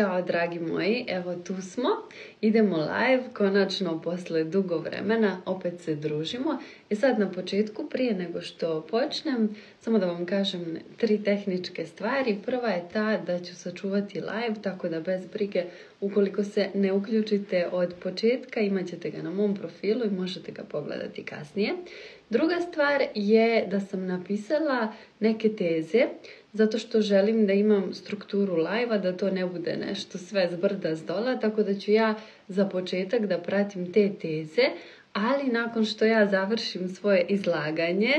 Ćao dragi moji, evo tu smo, idemo live, konačno posle dugo vremena, opet se družimo i e sad na početku prije nego što počnem, samo da vam kažem tri tehničke stvari, prva je ta da ću sačuvati live, tako da bez brige ukoliko se ne uključite od početka imat ćete ga na mom profilu i možete ga pogledati kasnije. Druga stvar je da sam napisala neke teze, zato što želim da imam strukturu live da to ne bude nešto sve zbrda z dola, tako da ću ja za početak da pratim te teze, ali nakon što ja završim svoje izlaganje,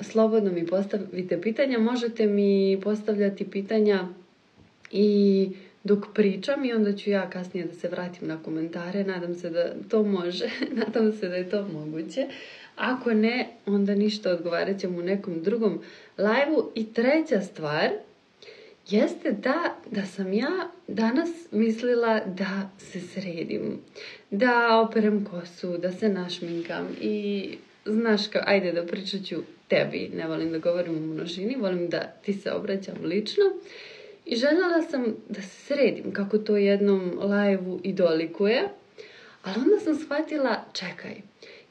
slobodno mi postavite pitanja, možete mi postavljati pitanja i dok pričam i onda ću ja kasnije da se vratim na komentare, nadam se da to može, nadam se da je to moguće. Ako ne, onda ništa odgovarat ćemo u nekom drugom live I treća stvar jeste da, da sam ja danas mislila da se sredim, da operem kosu, da se našminkam i znaš kao, ajde da pričat ću tebi, ne volim da govorim u množini, volim da ti se obraćam lično. I željela sam da se sredim kako to jednom live-u i dolikuje, ali onda sam shvatila, čekaj,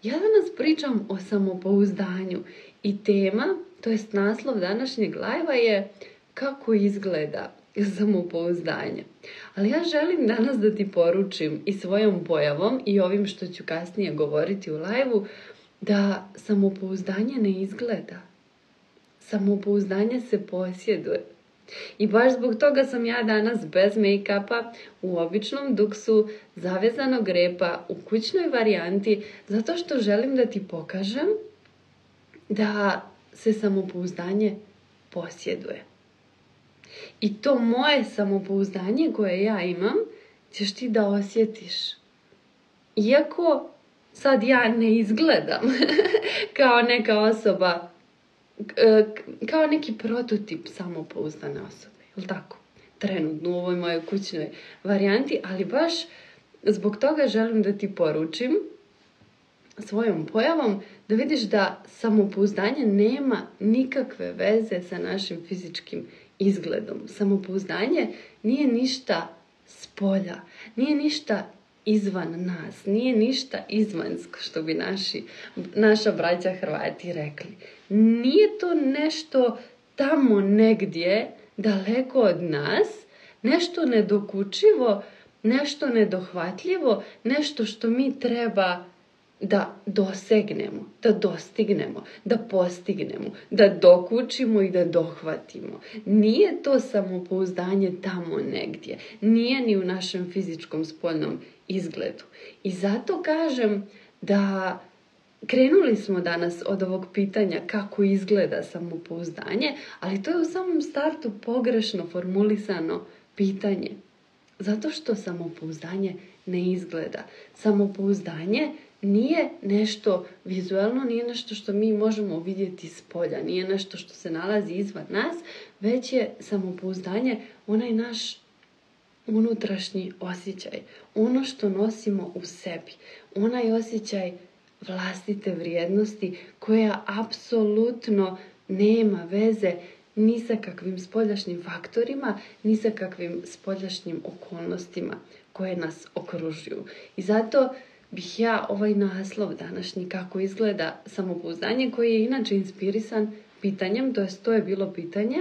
ja danas pričam o samopouzdanju i tema, to jest naslov današnjeg lajva je kako izgleda samopouzdanje. Ali ja želim danas da ti poručim i svojom pojavom i ovim što ću kasnije govoriti u lajvu da samopouzdanje ne izgleda. Samopouzdanje se posjeduje. I baš zbog toga sam ja danas bez make-upa u običnom duksu zavezanog repa u kućnoj varijanti zato što želim da ti pokažem da se samopouzdanje posjeduje. I to moje samopouzdanje koje ja imam ćeš ti da osjetiš. Iako sad ja ne izgledam kao neka osoba kao neki prototip samopouzdane osobe, jel tako? Trenutno u ovoj mojoj kućnoj varijanti, ali baš zbog toga želim da ti poručim svojom pojavom da vidiš da samopouzdanje nema nikakve veze sa našim fizičkim izgledom. Samopouzdanje nije ništa spolja, nije ništa izvan nas, nije ništa izvansko što bi naši, naša braća Hrvati rekli. Nije to nešto tamo negdje, daleko od nas, nešto nedokučivo, nešto nedohvatljivo, nešto što mi treba da dosegnemo, da dostignemo, da postignemo, da dokučimo i da dohvatimo. Nije to samopouzdanje tamo negdje. Nije ni u našem fizičkom spolnom izgledu. I zato kažem da krenuli smo danas od ovog pitanja kako izgleda samopouzdanje, ali to je u samom startu pogrešno formulisano pitanje. Zato što samopouzdanje ne izgleda. Samopouzdanje nije nešto vizualno, nije nešto što mi možemo vidjeti s polja, nije nešto što se nalazi izvan nas, već je samopouzdanje onaj naš unutrašnji osjećaj, ono što nosimo u sebi, onaj osjećaj vlastite vrijednosti koja apsolutno nema veze ni sa kakvim spoljašnjim faktorima, ni sa kakvim spoljašnjim okolnostima koje nas okružuju. I zato bih ja ovaj naslov današnji kako izgleda samopouzdanje koji je inače inspirisan pitanjem, to je to je bilo pitanje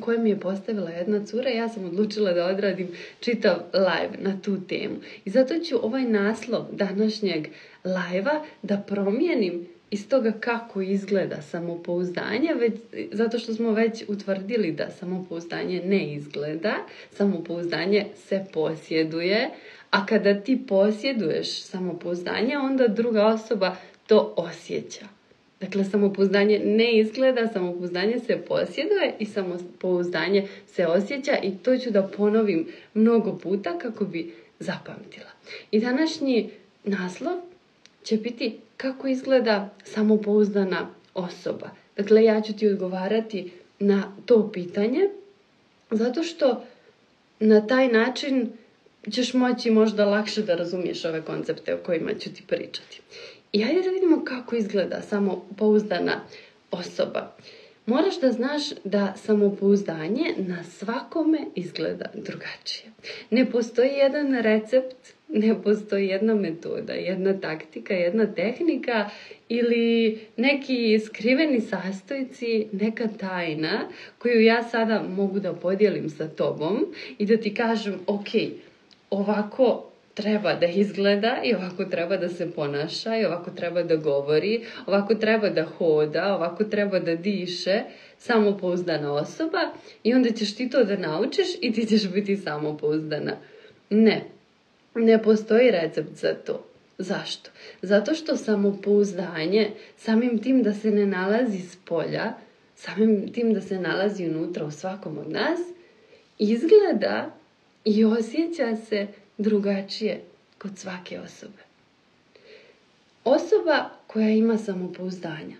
koje mi je postavila jedna cura, ja sam odlučila da odradim čitav live na tu temu. I zato ću ovaj naslov današnjeg live da promijenim iz toga kako izgleda samopouzdanje, zato što smo već utvrdili da samopouzdanje ne izgleda, samopouzdanje se posjeduje, a kada ti posjeduješ samopouzdanje, onda druga osoba to osjeća. Dakle, samopouzdanje ne izgleda, samopouzdanje se posjeduje i samopouzdanje se osjeća i to ću da ponovim mnogo puta kako bi zapamtila. I današnji naslov će biti kako izgleda samopouzdana osoba. Dakle, ja ću ti odgovarati na to pitanje zato što na taj način ćeš moći možda lakše da razumiješ ove koncepte o kojima ću ti pričati. I ajde da vidimo kako izgleda samopouzdana osoba. Moraš da znaš da samopouzdanje na svakome izgleda drugačije. Ne postoji jedan recept, ne postoji jedna metoda, jedna taktika, jedna tehnika ili neki skriveni sastojci, neka tajna koju ja sada mogu da podijelim sa tobom i da ti kažem, ok, ovako treba da izgleda i ovako treba da se ponaša i ovako treba da govori, ovako treba da hoda, ovako treba da diše, samopouzdana osoba i onda ćeš ti to da naučiš i ti ćeš biti samopouzdana. Ne, ne postoji recept za to. Zašto? Zato što samopouzdanje, samim tim da se ne nalazi s polja, samim tim da se nalazi unutra u svakom od nas, izgleda i osjeća se drugačije kod svake osobe. Osoba koja ima samopouzdanja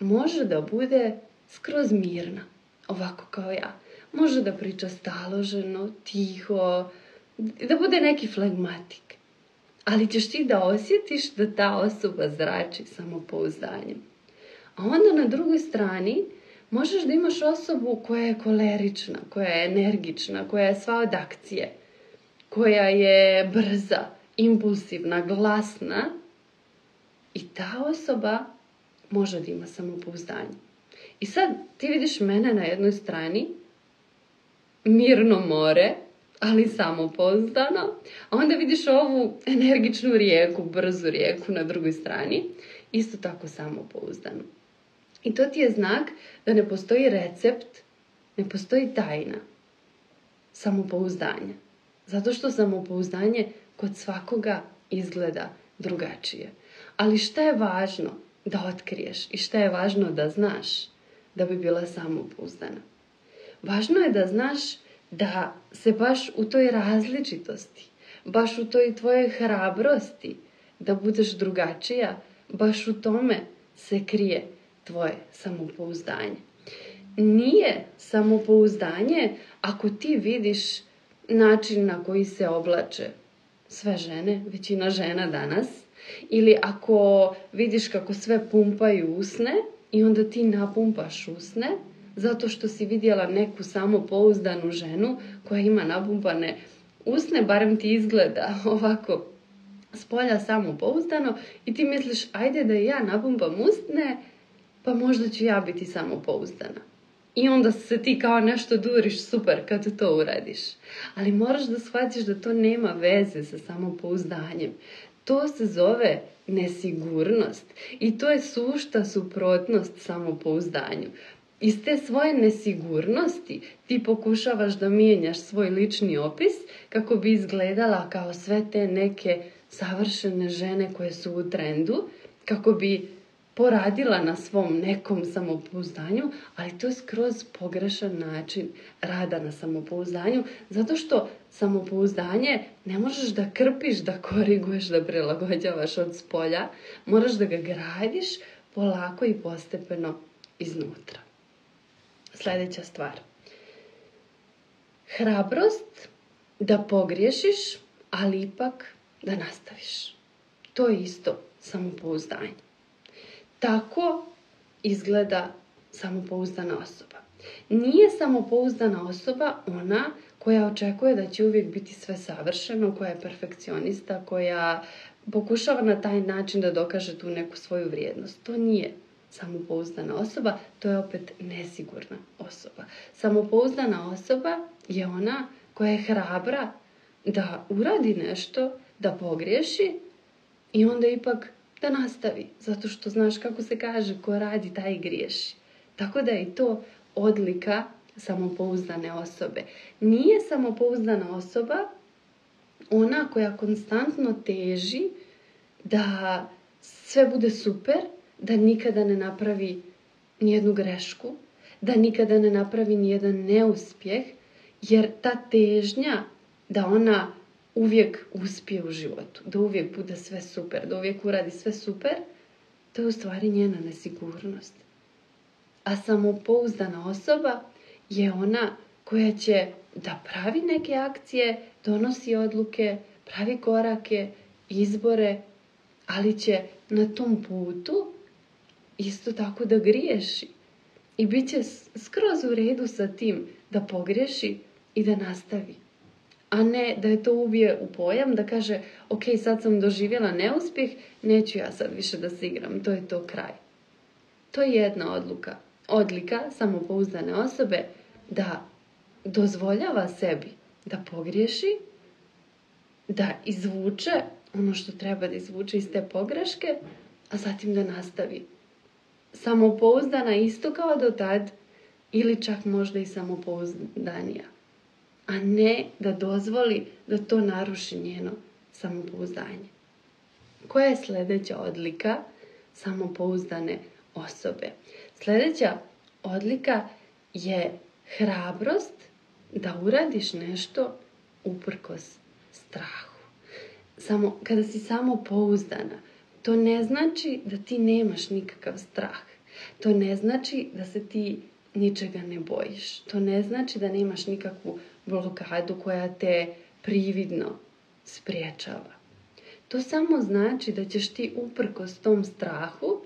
može da bude skroz mirna, ovako kao ja. Može da priča staloženo, tiho, da bude neki flagmatik. Ali ćeš ti da osjetiš da ta osoba zrači samopouzdanjem. A onda na drugoj strani možeš da imaš osobu koja je kolerična, koja je energična, koja je sva od akcije – koja je brza, impulsivna, glasna i ta osoba može da ima samopouzdanje. I sad ti vidiš mene na jednoj strani, mirno more, ali samopouzdano, a onda vidiš ovu energičnu rijeku, brzu rijeku na drugoj strani, isto tako samopouzdano. I to ti je znak da ne postoji recept, ne postoji tajna samopouzdanja. Zato što samopouzdanje kod svakoga izgleda drugačije. Ali šta je važno da otkriješ i šta je važno da znaš da bi bila samopouzdana? Važno je da znaš da se baš u toj različitosti, baš u toj tvojoj hrabrosti da budeš drugačija, baš u tome se krije tvoje samopouzdanje. Nije samopouzdanje ako ti vidiš način na koji se oblače sve žene, većina žena danas, ili ako vidiš kako sve pumpaju usne i onda ti napumpaš usne, zato što si vidjela neku samopouzdanu ženu koja ima napumpane usne, barem ti izgleda ovako spolja polja samopouzdano i ti misliš ajde da ja napumpam usne, pa možda ću ja biti samopouzdana. I onda se ti kao nešto duriš super kad to uradiš. Ali moraš da shvatiš da to nema veze sa samopouzdanjem. To se zove nesigurnost i to je sušta suprotnost samopouzdanju. Iz te svoje nesigurnosti ti pokušavaš da mijenjaš svoj lični opis kako bi izgledala kao sve te neke savršene žene koje su u trendu, kako bi poradila na svom nekom samopouzdanju, ali to je skroz pogrešan način rada na samopouzdanju, zato što samopouzdanje ne možeš da krpiš, da koriguješ, da prilagođavaš od spolja, moraš da ga gradiš polako i postepeno iznutra. Sljedeća stvar. Hrabrost da pogriješiš, ali ipak da nastaviš. To je isto samopouzdanje. Tako izgleda samopouzdana osoba. Nije samopouzdana osoba ona koja očekuje da će uvijek biti sve savršeno, koja je perfekcionista, koja pokušava na taj način da dokaže tu neku svoju vrijednost. To nije samopouzdana osoba, to je opet nesigurna osoba. Samopouzdana osoba je ona koja je hrabra da uradi nešto, da pogriješi i onda ipak da nastavi, zato što znaš kako se kaže, ko radi taj griješi. Tako da je i to odlika samopouzdane osobe. Nije samopouzdana osoba ona koja konstantno teži da sve bude super, da nikada ne napravi nijednu grešku, da nikada ne napravi nijedan neuspjeh, jer ta težnja da ona uvijek uspije u životu, da uvijek bude sve super, da uvijek uradi sve super, to je u stvari njena nesigurnost. A samopouzdana osoba je ona koja će da pravi neke akcije, donosi odluke, pravi korake, izbore, ali će na tom putu isto tako da griješi. I bit će skroz u redu sa tim da pogriješi i da nastavi a ne da je to ubije u pojam, da kaže ok, sad sam doživjela neuspjeh, neću ja sad više da se igram, to je to kraj. To je jedna odluka. Odlika samopouzdane osobe da dozvoljava sebi da pogriješi, da izvuče ono što treba da izvuče iz te pogreške, a zatim da nastavi. Samopouzdana isto kao do tad ili čak možda i samopouzdanija a ne da dozvoli da to naruši njeno samopouzdanje. Koja je sljedeća odlika samopouzdane osobe? Sljedeća odlika je hrabrost da uradiš nešto uprkos strahu. Samo, kada si samopouzdana, to ne znači da ti nemaš nikakav strah. To ne znači da se ti ničega ne bojiš. To ne znači da nemaš nikakvu blokadu koja te prividno spriječava. To samo znači da ćeš ti uprkos tom strahu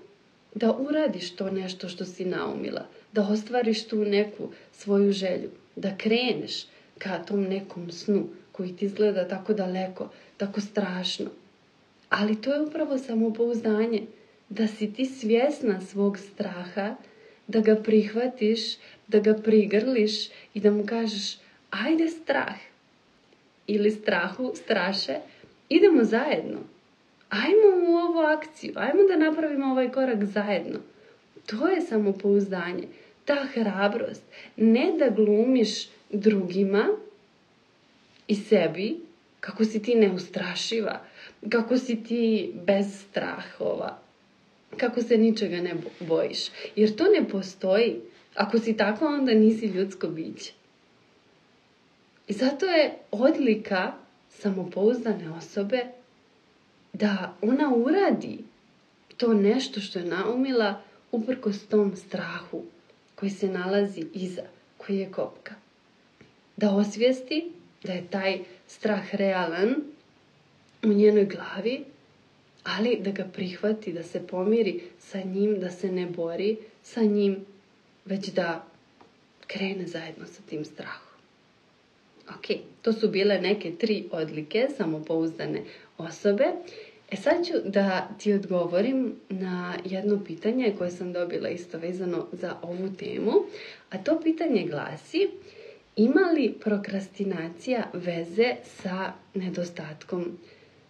da uradiš to nešto što si naumila, da ostvariš tu neku svoju želju, da kreneš ka tom nekom snu koji ti izgleda tako daleko, tako strašno. Ali to je upravo samopouzdanje, da si ti svjesna svog straha, da ga prihvatiš, da ga prigrliš i da mu kažeš ajde strah ili strahu straše, idemo zajedno. Ajmo u ovu akciju, ajmo da napravimo ovaj korak zajedno. To je samopouzdanje, ta hrabrost. Ne da glumiš drugima i sebi kako si ti neustrašiva, kako si ti bez strahova, kako se ničega ne bojiš. Jer to ne postoji. Ako si tako, onda nisi ljudsko biće. I zato je odlika samopouzdane osobe da ona uradi to nešto što je naumila uprkos tom strahu koji se nalazi iza, koji je kopka. Da osvijesti da je taj strah realan u njenoj glavi, ali da ga prihvati, da se pomiri sa njim, da se ne bori sa njim, već da krene zajedno sa tim strahom. Ok, to su bile neke tri odlike samopouzdane osobe. E sad ću da ti odgovorim na jedno pitanje koje sam dobila isto vezano za ovu temu, a to pitanje glasi ima li prokrastinacija veze sa nedostatkom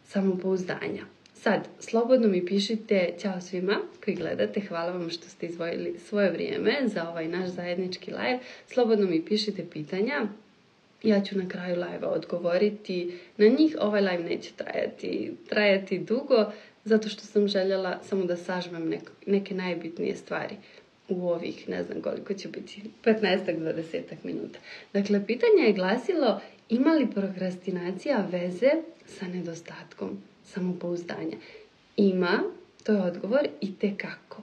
samopouzdanja? Sad, slobodno mi pišite ćao svima koji gledate, hvala vam što ste izvojili svoje vrijeme za ovaj naš zajednički live. Slobodno mi pišite pitanja, ja ću na kraju live odgovoriti na njih. Ovaj live neće trajati, trajati dugo, zato što sam željela samo da sažmem neke najbitnije stvari u ovih, ne znam koliko će biti, 15-20 minuta. Dakle, pitanje je glasilo ima li prokrastinacija veze sa nedostatkom samopouzdanja? Ima, to je odgovor, i te kako.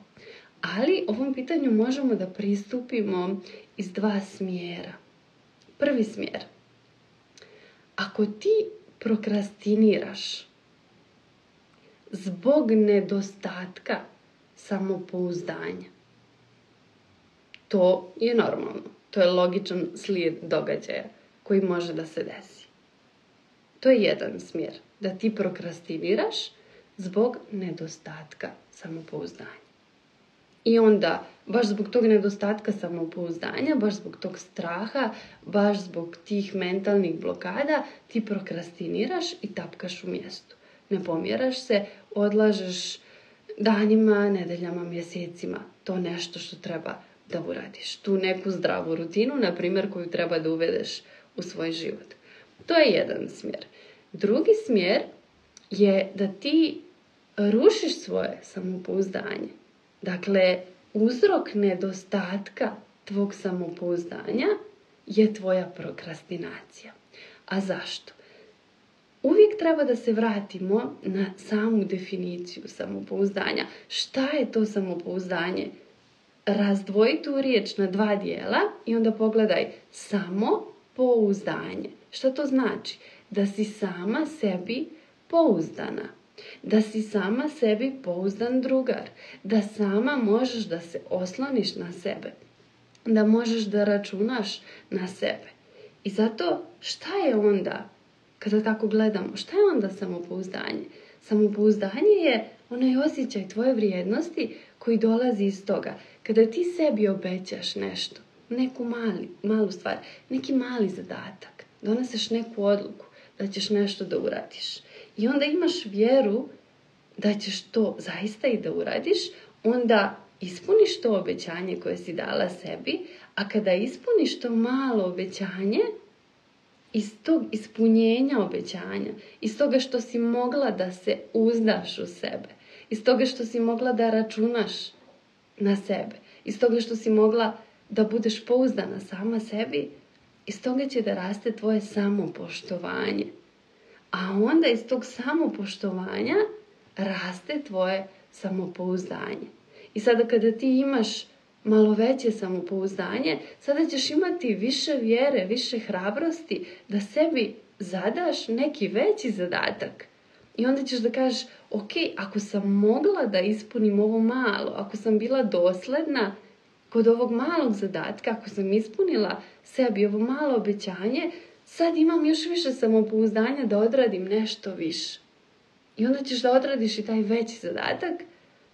Ali ovom pitanju možemo da pristupimo iz dva smjera. Prvi smjer. Ako ti prokrastiniraš zbog nedostatka samopouzdanja, to je normalno. To je logičan slijed događaja koji može da se desi. To je jedan smjer, da ti prokrastiniraš zbog nedostatka samopouzdanja. I onda, baš zbog tog nedostatka samopouzdanja, baš zbog tog straha, baš zbog tih mentalnih blokada, ti prokrastiniraš i tapkaš u mjestu. Ne pomjeraš se, odlažeš danima, nedeljama, mjesecima. To nešto što treba da uradiš. Tu neku zdravu rutinu, na primjer, koju treba da uvedeš u svoj život. To je jedan smjer. Drugi smjer je da ti rušiš svoje samopouzdanje. Dakle, uzrok nedostatka tvog samopouzdanja je tvoja prokrastinacija. A zašto? Uvijek treba da se vratimo na samu definiciju samopouzdanja. Šta je to samopouzdanje? Razdvoj tu riječ na dva dijela i onda pogledaj samo pouzdanje. Šta to znači? Da si sama sebi pouzdana da si sama sebi pouzdan drugar, da sama možeš da se osloniš na sebe, da možeš da računaš na sebe. I zato šta je onda, kada tako gledamo, šta je onda samopouzdanje? Samopouzdanje je onaj osjećaj tvoje vrijednosti koji dolazi iz toga. Kada ti sebi obećaš nešto, neku mali, malu stvar, neki mali zadatak, doneseš neku odluku da ćeš nešto da uradiš i onda imaš vjeru da ćeš to zaista i da uradiš, onda ispuniš to obećanje koje si dala sebi, a kada ispuniš to malo obećanje, iz tog ispunjenja obećanja, iz toga što si mogla da se uzdaš u sebe, iz toga što si mogla da računaš na sebe, iz toga što si mogla da budeš pouzdana sama sebi, iz toga će da raste tvoje samopoštovanje a onda iz tog samopoštovanja raste tvoje samopouzdanje. I sada kada ti imaš malo veće samopouzdanje, sada ćeš imati više vjere, više hrabrosti da sebi zadaš neki veći zadatak. I onda ćeš da kažeš, ok, ako sam mogla da ispunim ovo malo, ako sam bila dosledna kod ovog malog zadatka, ako sam ispunila sebi ovo malo obećanje, sad imam još više samopouzdanja da odradim nešto više. I onda ćeš da odradiš i taj veći zadatak,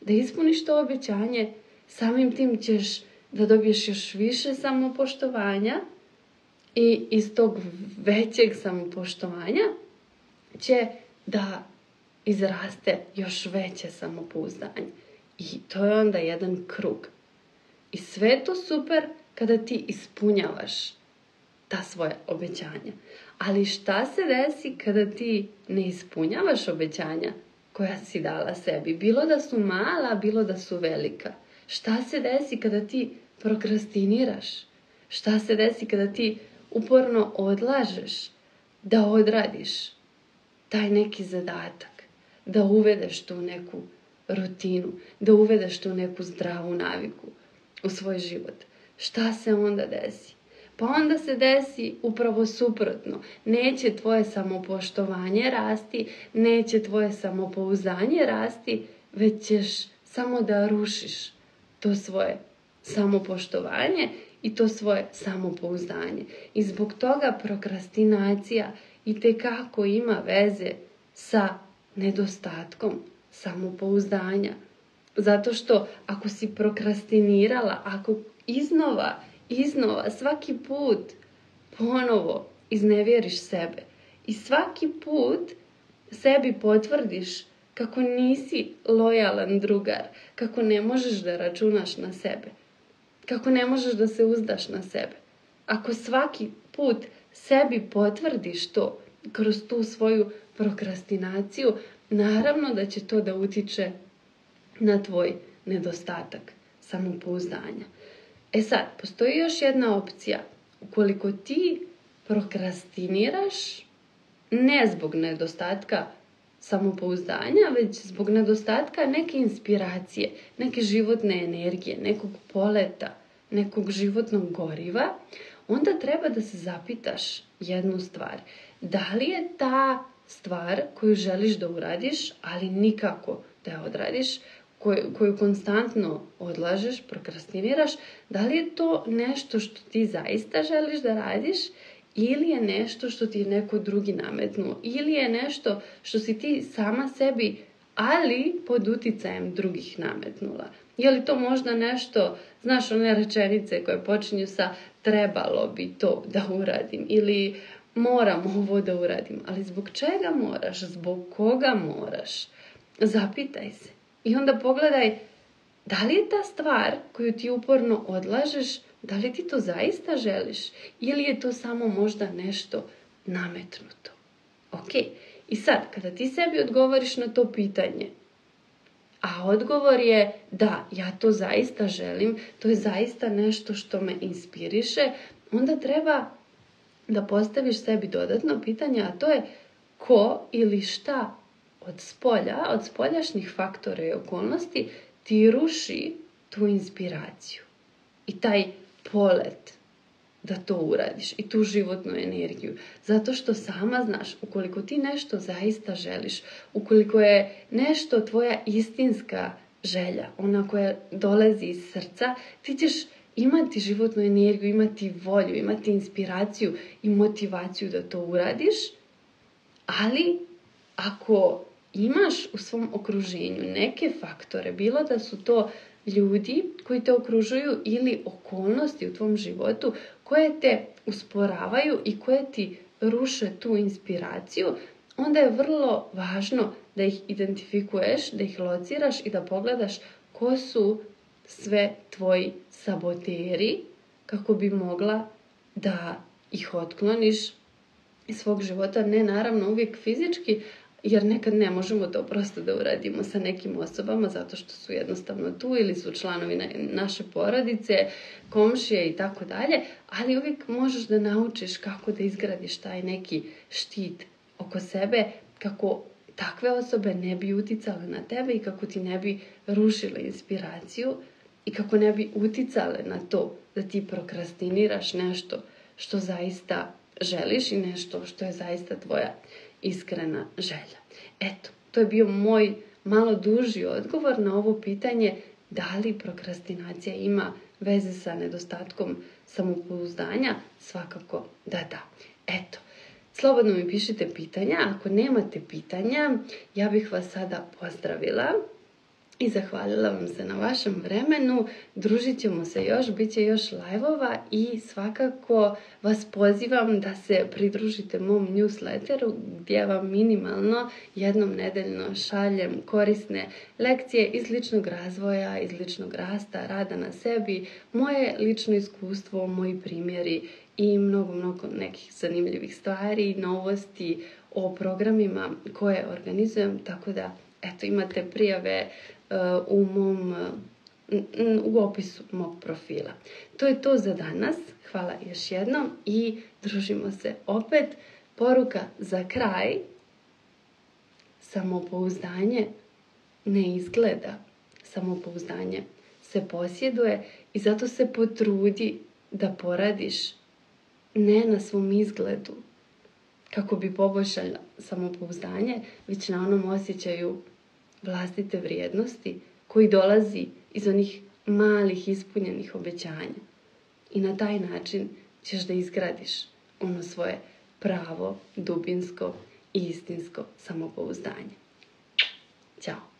da ispuniš to obećanje, samim tim ćeš da dobiješ još više samopoštovanja i iz tog većeg samopoštovanja će da izraste još veće samopouzdanje. I to je onda jedan krug. I sve je to super kada ti ispunjavaš ta svoja obećanja. Ali šta se desi kada ti ne ispunjavaš obećanja koja si dala sebi? Bilo da su mala, bilo da su velika. Šta se desi kada ti prokrastiniraš? Šta se desi kada ti uporno odlažeš da odradiš taj neki zadatak, da uvedeš tu neku rutinu, da uvedeš tu neku zdravu naviku u svoj život? Šta se onda desi? Pa onda se desi upravo suprotno. Neće tvoje samopoštovanje rasti, neće tvoje samopouzdanje rasti, već ćeš samo da rušiš to svoje samopoštovanje i to svoje samopouzdanje. I zbog toga prokrastinacija i tekako ima veze sa nedostatkom samopouzdanja. Zato što ako si prokrastinirala, ako iznova iznova, svaki put, ponovo iznevjeriš sebe. I svaki put sebi potvrdiš kako nisi lojalan drugar, kako ne možeš da računaš na sebe, kako ne možeš da se uzdaš na sebe. Ako svaki put sebi potvrdiš to kroz tu svoju prokrastinaciju, naravno da će to da utiče na tvoj nedostatak samopouzdanja. E sad, postoji još jedna opcija. Ukoliko ti prokrastiniraš, ne zbog nedostatka samopouzdanja, već zbog nedostatka neke inspiracije, neke životne energije, nekog poleta, nekog životnog goriva, onda treba da se zapitaš jednu stvar. Da li je ta stvar koju želiš da uradiš, ali nikako da je odradiš, koju, koju konstantno odlažeš, prokrastiniraš, da li je to nešto što ti zaista želiš da radiš ili je nešto što ti je neko drugi nametnuo, ili je nešto što si ti sama sebi, ali pod uticajem drugih nametnula. Je li to možda nešto, znaš one rečenice koje počinju sa trebalo bi to da uradim ili moram ovo da uradim, ali zbog čega moraš, zbog koga moraš? Zapitaj se. I onda pogledaj, da li je ta stvar koju ti uporno odlažeš, da li ti to zaista želiš ili je to samo možda nešto nametnuto. Ok, i sad kada ti sebi odgovoriš na to pitanje, a odgovor je da, ja to zaista želim, to je zaista nešto što me inspiriše, onda treba da postaviš sebi dodatno pitanje, a to je ko ili šta od spolja, od spoljašnjih faktora i okolnosti ti ruši tu inspiraciju i taj polet da to uradiš i tu životnu energiju. Zato što sama znaš, ukoliko ti nešto zaista želiš, ukoliko je nešto tvoja istinska želja, ona koja dolazi iz srca, ti ćeš imati životnu energiju, imati volju, imati inspiraciju i motivaciju da to uradiš, ali ako imaš u svom okruženju neke faktore, bilo da su to ljudi koji te okružuju ili okolnosti u tvom životu koje te usporavaju i koje ti ruše tu inspiraciju, onda je vrlo važno da ih identifikuješ, da ih lociraš i da pogledaš ko su sve tvoji saboteri kako bi mogla da ih otkloniš iz svog života. Ne naravno uvijek fizički, jer nekad ne možemo to prosto da uradimo sa nekim osobama zato što su jednostavno tu ili su članovi naše porodice, komšije i tako dalje, ali uvijek možeš da naučiš kako da izgradiš taj neki štit oko sebe, kako takve osobe ne bi uticale na tebe i kako ti ne bi rušile inspiraciju i kako ne bi uticale na to da ti prokrastiniraš nešto što zaista želiš i nešto što je zaista tvoja iskrena želja. Eto, to je bio moj malo duži odgovor na ovo pitanje da li prokrastinacija ima veze sa nedostatkom samopouzdanja? Svakako da da. Eto, slobodno mi pišite pitanja. Ako nemate pitanja, ja bih vas sada pozdravila i zahvalila vam se na vašem vremenu. Družit ćemo se još, bit će još live i svakako vas pozivam da se pridružite mom newsletteru gdje vam minimalno jednom nedeljno šaljem korisne lekcije iz ličnog razvoja, iz ličnog rasta, rada na sebi, moje lično iskustvo, moji primjeri i mnogo, mnogo nekih zanimljivih stvari, novosti o programima koje organizujem, tako da eto imate prijave Eh, u eh, u opisu mog profila. To je to za danas. Hvala još jednom i družimo se opet. Poruka za kraj. Samopouzdanje ne izgleda. Samopouzdanje se posjeduje i zato se potrudi da poradiš ne na svom izgledu kako bi poboljšala samopouzdanje, već na onom osjećaju vlastite vrijednosti koji dolazi iz onih malih ispunjenih obećanja. I na taj način ćeš da izgradiš ono svoje pravo, dubinsko i istinsko samopouzdanje. Ćao!